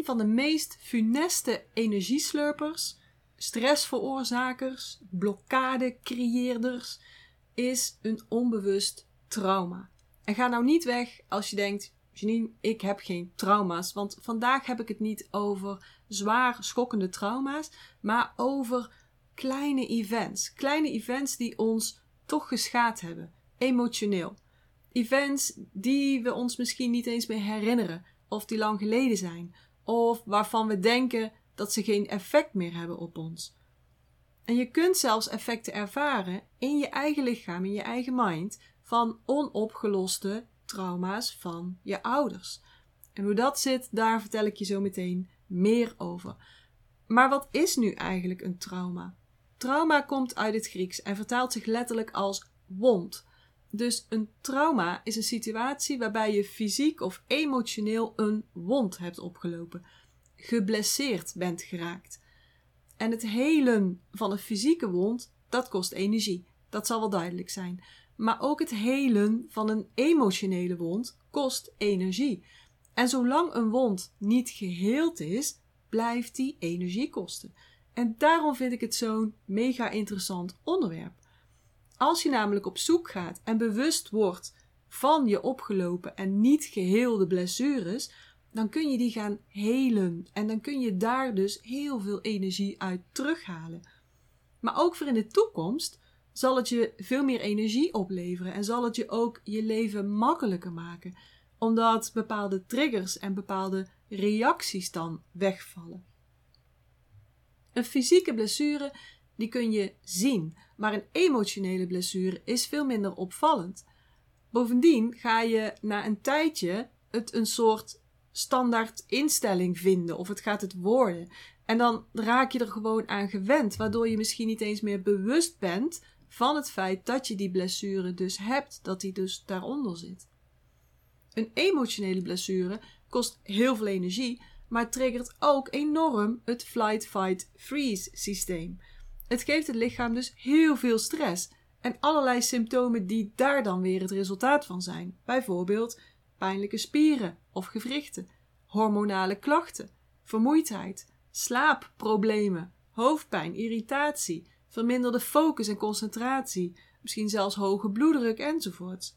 een van de meest funeste energieslurpers, stressveroorzakers, blokkadecreëerders is een onbewust trauma. En ga nou niet weg als je denkt: Janine, ik heb geen trauma's. Want vandaag heb ik het niet over zwaar schokkende trauma's, maar over kleine events. Kleine events die ons toch geschaad hebben, emotioneel. Events die we ons misschien niet eens meer herinneren, of die lang geleden zijn, of waarvan we denken dat ze geen effect meer hebben op ons. En je kunt zelfs effecten ervaren in je eigen lichaam, in je eigen mind, van onopgeloste trauma's van je ouders. En hoe dat zit, daar vertel ik je zo meteen meer over. Maar wat is nu eigenlijk een trauma? Trauma komt uit het Grieks en vertaalt zich letterlijk als wond. Dus een trauma is een situatie waarbij je fysiek of emotioneel een wond hebt opgelopen, geblesseerd bent geraakt. En het helen van een fysieke wond, dat kost energie. Dat zal wel duidelijk zijn. Maar ook het helen van een emotionele wond kost energie. En zolang een wond niet geheeld is, blijft die energie kosten. En daarom vind ik het zo'n mega interessant onderwerp. Als je namelijk op zoek gaat en bewust wordt van je opgelopen en niet geheelde blessures, dan kun je die gaan helen. En dan kun je daar dus heel veel energie uit terughalen. Maar ook voor in de toekomst zal het je veel meer energie opleveren en zal het je ook je leven makkelijker maken, omdat bepaalde triggers en bepaalde reacties dan wegvallen. Een fysieke blessure die kun je zien, maar een emotionele blessure is veel minder opvallend. Bovendien ga je na een tijdje het een soort standaard instelling vinden of het gaat het worden. En dan raak je er gewoon aan gewend, waardoor je misschien niet eens meer bewust bent van het feit dat je die blessure dus hebt, dat die dus daaronder zit. Een emotionele blessure kost heel veel energie, maar triggert ook enorm het flight-fight-freeze systeem. Het geeft het lichaam dus heel veel stress en allerlei symptomen die daar dan weer het resultaat van zijn. Bijvoorbeeld pijnlijke spieren of gewrichten, hormonale klachten, vermoeidheid, slaapproblemen, hoofdpijn, irritatie, verminderde focus en concentratie, misschien zelfs hoge bloeddruk enzovoorts.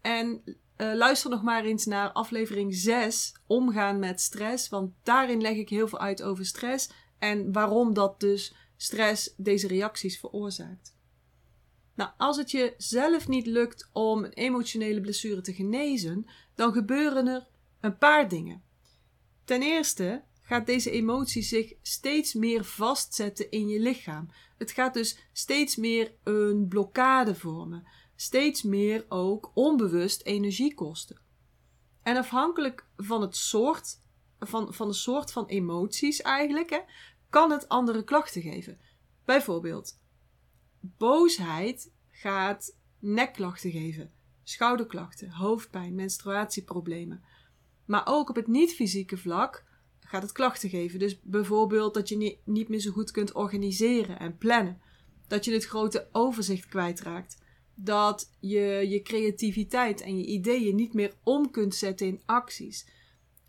En uh, luister nog maar eens naar aflevering 6, Omgaan met stress, want daarin leg ik heel veel uit over stress en waarom dat dus stress deze reacties veroorzaakt. Nou, als het je zelf niet lukt om een emotionele blessure te genezen, dan gebeuren er een paar dingen. Ten eerste gaat deze emotie zich steeds meer vastzetten in je lichaam. Het gaat dus steeds meer een blokkade vormen, steeds meer ook onbewust energie kosten. En afhankelijk van het soort, van, van de soort van emoties eigenlijk, hè, kan het andere klachten geven. Bijvoorbeeld, boosheid gaat nekklachten geven, schouderklachten, hoofdpijn, menstruatieproblemen. Maar ook op het niet-fysieke vlak gaat het klachten geven. Dus bijvoorbeeld dat je niet meer zo goed kunt organiseren en plannen. Dat je het grote overzicht kwijtraakt. Dat je je creativiteit en je ideeën niet meer om kunt zetten in acties.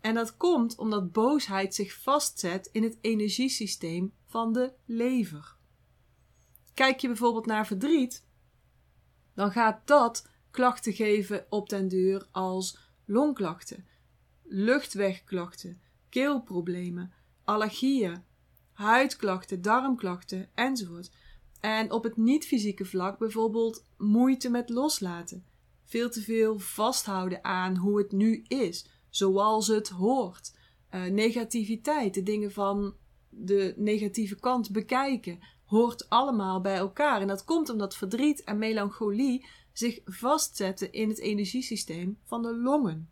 En dat komt omdat boosheid zich vastzet in het energiesysteem van de lever. Kijk je bijvoorbeeld naar verdriet, dan gaat dat klachten geven op den duur als longklachten, luchtwegklachten, keelproblemen, allergieën, huidklachten, darmklachten enzovoort. En op het niet-fysieke vlak bijvoorbeeld moeite met loslaten, veel te veel vasthouden aan hoe het nu is, zoals het hoort. Uh, negativiteit, de dingen van de negatieve kant bekijken, hoort allemaal bij elkaar. En dat komt omdat verdriet en melancholie zich vastzetten in het energiesysteem van de longen.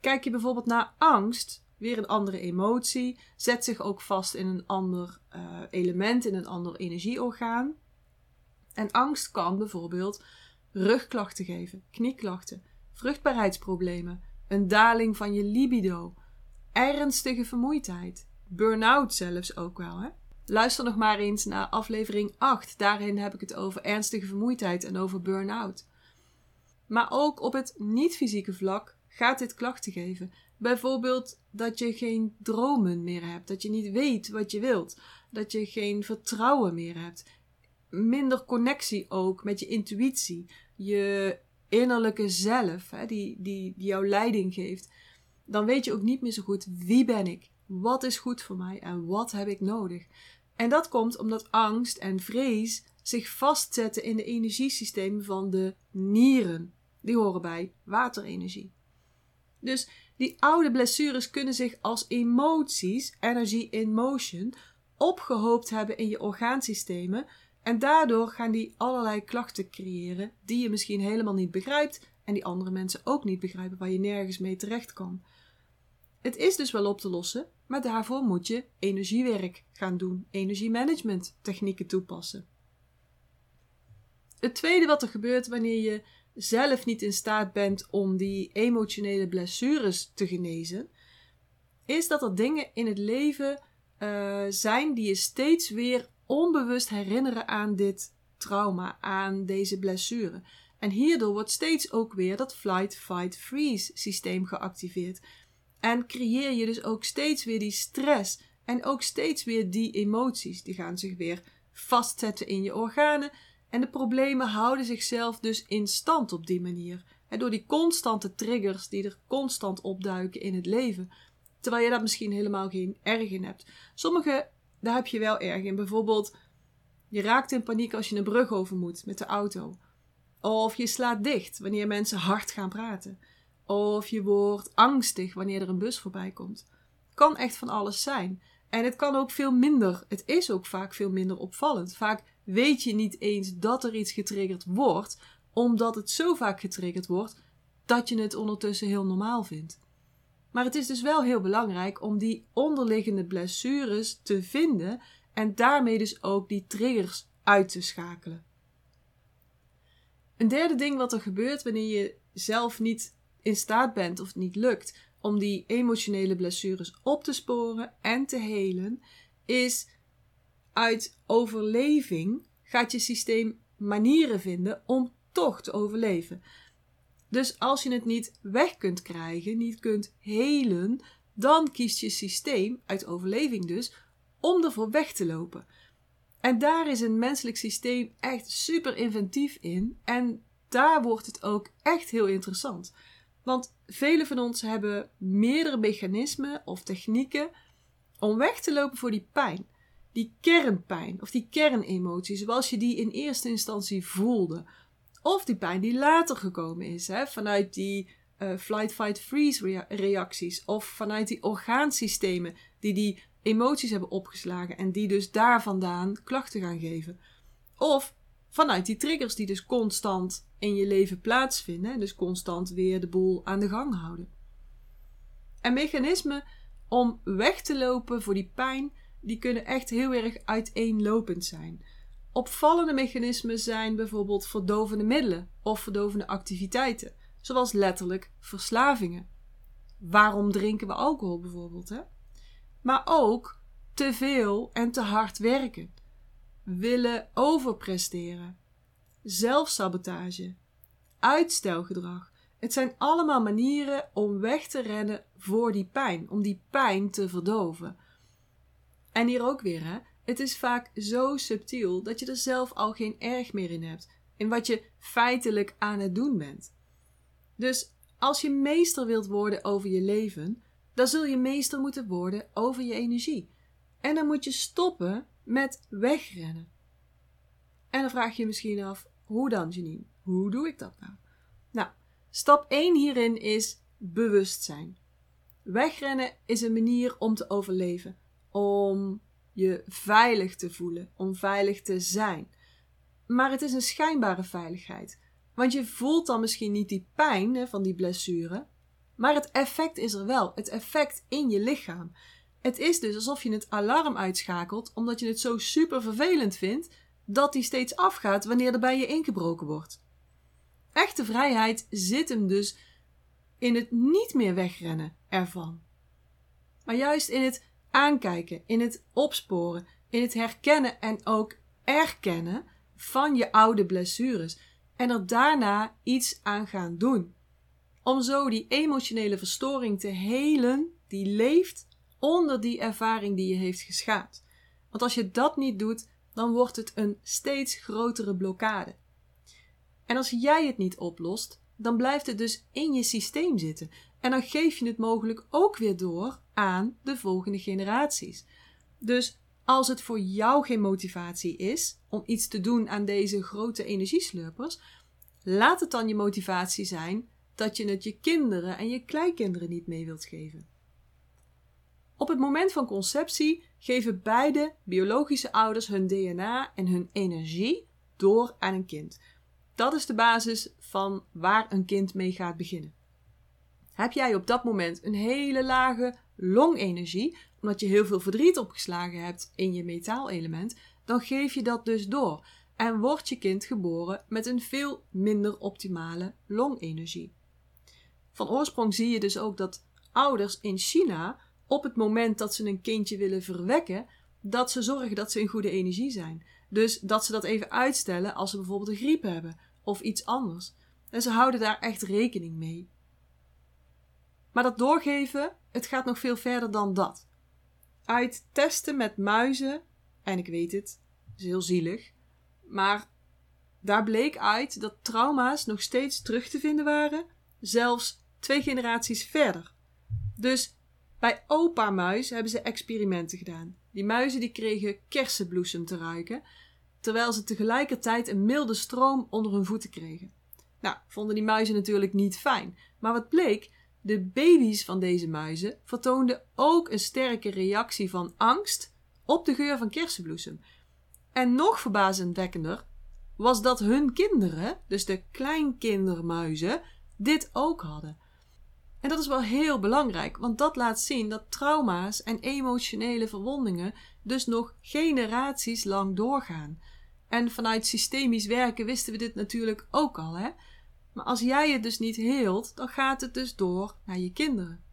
Kijk je bijvoorbeeld naar angst, weer een andere emotie, zet zich ook vast in een ander uh, element, in een ander energieorgaan. En angst kan bijvoorbeeld rugklachten geven, knieklachten, vruchtbaarheidsproblemen, een daling van je libido, ernstige vermoeidheid, burn-out zelfs ook wel. Hè? Luister nog maar eens naar aflevering 8. Daarin heb ik het over ernstige vermoeidheid en over burn-out. Maar ook op het niet-fysieke vlak gaat dit klachten geven. Bijvoorbeeld dat je geen dromen meer hebt, dat je niet weet wat je wilt, dat je geen vertrouwen meer hebt, minder connectie ook met je intuïtie, je innerlijke zelf, hè, die, die, die jouw leiding geeft. Dan weet je ook niet meer zo goed wie ben ik, wat is goed voor mij en wat heb ik nodig. En dat komt omdat angst en vrees zich vastzetten in de energiesystemen van de nieren. Die horen bij waterenergie. Dus die oude blessures kunnen zich als emoties, energy in motion, opgehoopt hebben in je orgaansystemen. En daardoor gaan die allerlei klachten creëren die je misschien helemaal niet begrijpt en die andere mensen ook niet begrijpen, waar je nergens mee terecht kan. Het is dus wel op te lossen, maar daarvoor moet je energiewerk gaan doen, energiemanagement technieken toepassen. Het tweede wat er gebeurt wanneer je zelf niet in staat bent om die emotionele blessures te genezen, is dat er dingen in het leven uh, zijn die je steeds weer onbewust herinneren aan dit trauma, aan deze blessure. En hierdoor wordt steeds ook weer dat flight, fight, freeze systeem geactiveerd. En creëer je dus ook steeds weer die stress en ook steeds weer die emoties. Die gaan zich weer vastzetten in je organen en de problemen houden zichzelf dus in stand op die manier. En door die constante triggers die er constant opduiken in het leven. Terwijl je daar misschien helemaal geen erg in hebt. Sommige, daar heb je wel erg in. Bijvoorbeeld, je raakt in paniek als je een brug over moet met de auto. Of je slaat dicht wanneer mensen hard gaan praten. Of je wordt angstig wanneer er een bus voorbij komt. Kan echt van alles zijn. En het kan ook veel minder. Het is ook vaak veel minder opvallend. Vaak weet je niet eens dat er iets getriggerd wordt, omdat het zo vaak getriggerd wordt dat je het ondertussen heel normaal vindt. Maar het is dus wel heel belangrijk om die onderliggende blessures te vinden en daarmee dus ook die triggers uit te schakelen. Een derde ding wat er gebeurt wanneer je zelf niet in staat bent of niet lukt om die emotionele blessures op te sporen en te helen, is uit overleving gaat je systeem manieren vinden om toch te overleven. Dus als je het niet weg kunt krijgen, niet kunt helen, dan kiest je systeem, uit overleving dus, om ervoor weg te lopen. En daar is een menselijk systeem echt super inventief in. En daar wordt het ook echt heel interessant. Want velen van ons hebben meerdere mechanismen of technieken om weg te lopen voor die pijn die kernpijn of die kernemotie, zoals je die in eerste instantie voelde. Of die pijn die later gekomen is, hè, vanuit die uh, flight, fight, freeze reacties. Of vanuit die orgaansystemen die die emoties hebben opgeslagen en die dus daar vandaan klachten gaan geven. Of vanuit die triggers die dus constant in je leven plaatsvinden en dus constant weer de boel aan de gang houden. En mechanismen om weg te lopen voor die pijn die kunnen echt heel erg uiteenlopend zijn. Opvallende mechanismen zijn bijvoorbeeld verdovende middelen of verdovende activiteiten, zoals letterlijk verslavingen. Waarom drinken we alcohol bijvoorbeeld? Hè? Maar ook te veel en te hard werken, willen overpresteren, zelfsabotage, uitstelgedrag. Het zijn allemaal manieren om weg te rennen voor die pijn, om die pijn te verdoven. En hier ook weer, hè. Het is vaak zo subtiel dat je er zelf al geen erg meer in hebt. In wat je feitelijk aan het doen bent. Dus als je meester wilt worden over je leven, dan zul je meester moeten worden over je energie. En dan moet je stoppen met wegrennen. En dan vraag je je misschien af: hoe dan, Janine? Hoe doe ik dat nou? Nou, stap 1 hierin is bewustzijn. Wegrennen is een manier om te overleven om je veilig te voelen, om veilig te zijn. Maar het is een schijnbare veiligheid. Want je voelt dan misschien niet die pijn hè, van die blessure, maar het effect is er wel. Het effect in je lichaam. Het is dus alsof je het alarm uitschakelt omdat je het zo super vervelend vindt dat die steeds afgaat wanneer er bij je ingebroken wordt. Echte vrijheid zit hem dus in het niet meer wegrennen ervan, maar juist in het aankijken, in het opsporen, in het herkennen en ook erkennen van je oude blessures en er daarna iets aan gaan doen. Om zo die emotionele verstoring te helen die leeft onder die ervaring die je heeft geschaad. Want als je dat niet doet, dan wordt het een steeds grotere blokkade. En als jij het niet oplost, dan blijft het dus in je systeem zitten. En dan geef je het mogelijk ook weer door aan de volgende generaties. Dus als het voor jou geen motivatie is om iets te doen aan deze grote energieslurpers, laat het dan je motivatie zijn dat je het je kinderen en je kleinkinderen niet mee wilt geven. Op het moment van conceptie geven beide biologische ouders hun DNA en hun energie door aan een kind. Dat is de basis van waar een kind mee gaat beginnen. Heb jij op dat moment een hele lage longenergie, omdat je heel veel verdriet opgeslagen hebt in je metaalelement, dan geef je dat dus door en wordt je kind geboren met een veel minder optimale longenergie. Van oorsprong zie je dus ook dat ouders in China op het moment dat ze een kindje willen verwekken, dat ze zorgen dat ze in goede energie zijn. Dus dat ze dat even uitstellen als ze bijvoorbeeld een griep hebben of iets anders. En ze houden daar echt rekening mee. Maar dat doorgeven, het gaat nog veel verder dan dat. Uit testen met muizen, en ik weet het, is heel zielig, maar daar bleek uit dat trauma's nog steeds terug te vinden waren, zelfs twee generaties verder. Dus bij opa muis hebben ze experimenten gedaan. Die muizen die kregen kersenbloesem te ruiken, terwijl ze tegelijkertijd een milde stroom onder hun voeten kregen. Nou, vonden die muizen natuurlijk niet fijn. Maar wat bleek? De baby's van deze muizen vertoonden ook een sterke reactie van angst op de geur van kersenbloesem. En nog verbazendwekkender was dat hun kinderen, dus de kleinkindermuizen, dit ook hadden. En dat is wel heel belangrijk, want dat laat zien dat trauma's en emotionele verwondingen dus nog generaties lang doorgaan. En vanuit systemisch werken wisten we dit natuurlijk ook al, hè? Maar als jij het dus niet heelt, dan gaat het dus door naar je kinderen.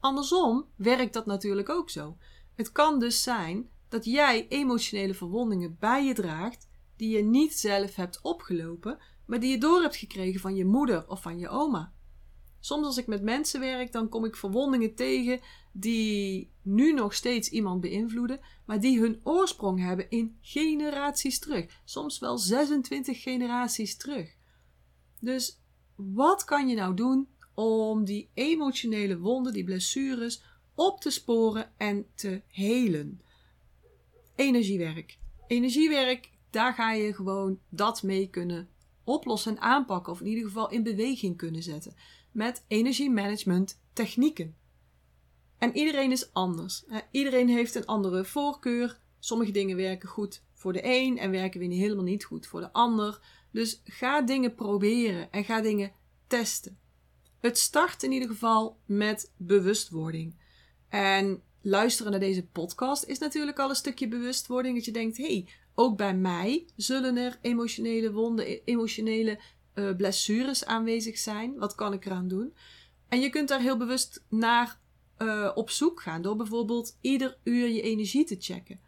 Andersom werkt dat natuurlijk ook zo. Het kan dus zijn dat jij emotionele verwondingen bij je draagt die je niet zelf hebt opgelopen, maar die je door hebt gekregen van je moeder of van je oma. Soms als ik met mensen werk, dan kom ik verwondingen tegen die nu nog steeds iemand beïnvloeden, maar die hun oorsprong hebben in generaties terug. Soms wel 26 generaties terug. Dus wat kan je nou doen om die emotionele wonden, die blessures, op te sporen en te helen? Energiewerk. Energiewerk, daar ga je gewoon dat mee kunnen oplossen en aanpakken, of in ieder geval in beweging kunnen zetten met energiemanagement technieken. En iedereen is anders. Iedereen heeft een andere voorkeur. Sommige dingen werken goed voor de een en werken weer helemaal niet goed voor de ander. Dus ga dingen proberen en ga dingen testen. Het start in ieder geval met bewustwording. En luisteren naar deze podcast is natuurlijk al een stukje bewustwording. Dat je denkt: hé, hey, ook bij mij zullen er emotionele wonden, emotionele uh, blessures aanwezig zijn. Wat kan ik eraan doen? En je kunt daar heel bewust naar uh, op zoek gaan door bijvoorbeeld ieder uur je energie te checken.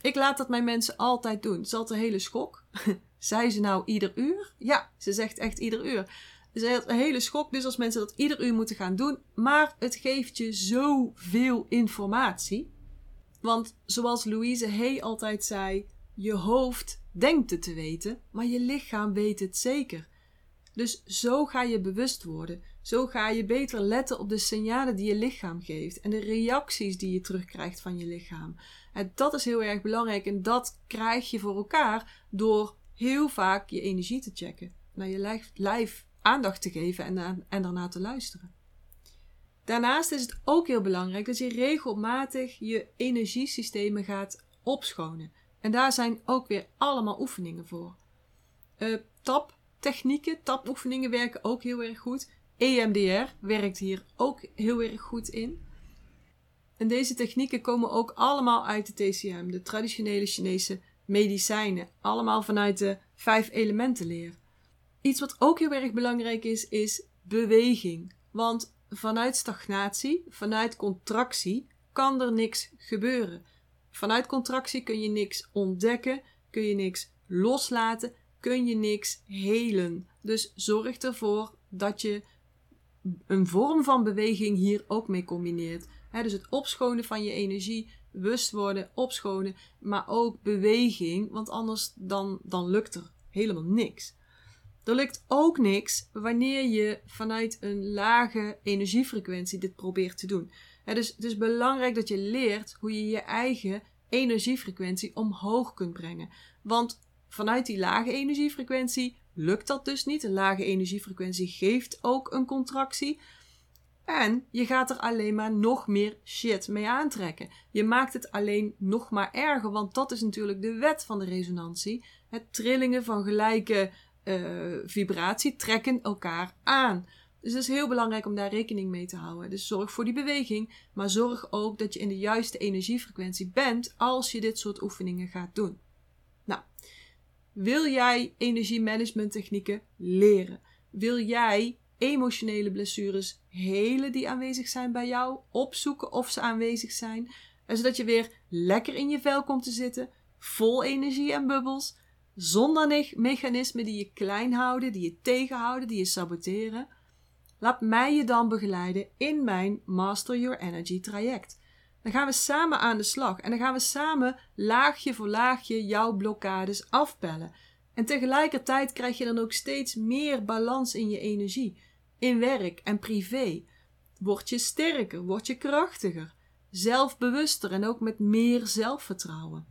Ik laat dat mijn mensen altijd doen. Het is een hele schok. Zei ze nou ieder uur? Ja, ze zegt echt ieder uur. Ze is een hele schok dus als mensen dat ieder uur moeten gaan doen. Maar het geeft je zoveel informatie. Want zoals Louise Hay altijd zei, je hoofd denkt het te weten, maar je lichaam weet het zeker. Dus zo ga je bewust worden. Zo ga je beter letten op de signalen die je lichaam geeft en de reacties die je terugkrijgt van je lichaam. En dat is heel erg belangrijk en dat krijg je voor elkaar door heel vaak je energie te checken, naar je lijf, aandacht te geven en, en daarna te luisteren. Daarnaast is het ook heel belangrijk dat je regelmatig je energiesystemen gaat opschonen. En daar zijn ook weer allemaal oefeningen voor. Uh, tap technieken, tapoefeningen werken ook heel erg goed. EMDR werkt hier ook heel erg goed in. En deze technieken komen ook allemaal uit de TCM, de traditionele Chinese medicijnen. Allemaal vanuit de vijf elementen leer. Iets wat ook heel erg belangrijk is, is beweging. Want vanuit stagnatie, vanuit contractie, kan er niks gebeuren. Vanuit contractie kun je niks ontdekken, kun je niks loslaten kun je niks helen. Dus zorg ervoor dat je een vorm van beweging hier ook mee combineert. dus het opschonen van je energie, bewust worden, opschonen, maar ook beweging, want anders dan, dan lukt er helemaal niks. Er lukt ook niks wanneer je vanuit een lage energiefrequentie dit probeert te doen. dus het is belangrijk dat je leert hoe je je eigen energiefrequentie omhoog kunt brengen. Want vanuit die lage energiefrequentie lukt dat dus niet. Een lage energiefrequentie geeft ook een contractie. En je gaat er alleen maar nog meer shit mee aantrekken. Je maakt het alleen nog maar erger, want dat is natuurlijk de wet van de resonantie. Het trillingen van gelijke uh, vibratie trekken elkaar aan. Dus het is heel belangrijk om daar rekening mee te houden. Dus zorg voor die beweging, maar zorg ook dat je in de juiste energiefrequentie bent als je dit soort oefeningen gaat doen. Wil jij energiemanagement technieken leren? Wil jij emotionele blessures helen die aanwezig zijn bij jou, opzoeken of ze aanwezig zijn, zodat je weer lekker in je vel komt te zitten, vol energie en bubbels, zonder mechanismen die je klein houden, die je tegenhouden, die je saboteren? Laat mij je dan begeleiden in mijn Master Your Energy traject. Dan gaan we samen aan de slag en dan gaan we samen laagje voor laagje jouw blokkades afpellen. En tegelijkertijd krijg je dan ook steeds meer balans in je energie, in werk en privé. Word je sterker, word je krachtiger, zelfbewuster en ook met meer zelfvertrouwen.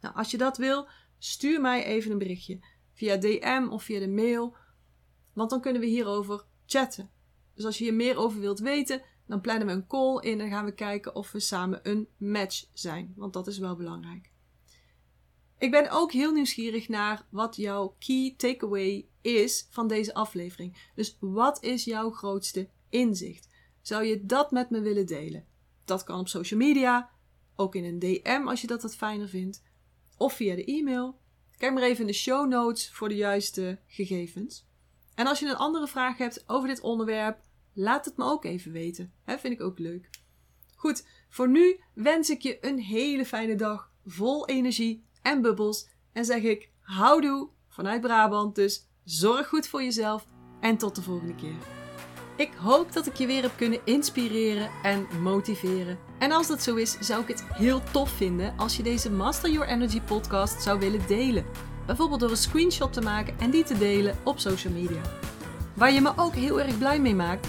Nou, als je dat wil, stuur mij even een berichtje via DM of via de mail, want dan kunnen we hierover chatten. Dus als je hier meer over wilt weten, dan plannen we een call in en gaan we kijken of we samen een match zijn, want dat is wel belangrijk. Ik ben ook heel nieuwsgierig naar wat jouw key takeaway is van deze aflevering. Dus wat is jouw grootste inzicht? Zou je dat met me willen delen? Dat kan op social media, ook in een DM als je dat wat fijner vindt, of via de e-mail. Kijk maar even in de show notes voor de juiste gegevens. En als je een andere vraag hebt over dit onderwerp, laat het me ook even weten. He, vind ik ook leuk. Goed, voor nu wens ik je een hele fijne dag vol energie en bubbels. En zeg ik houdoe vanuit Brabant. Dus zorg goed voor jezelf en tot de volgende keer. Ik hoop dat ik je weer heb kunnen inspireren en motiveren. En als dat zo is, zou ik het heel tof vinden als je deze Master Your Energy podcast zou willen delen. Bijvoorbeeld door een screenshot te maken en die te delen op social media. Waar je me ook heel erg blij mee maakt,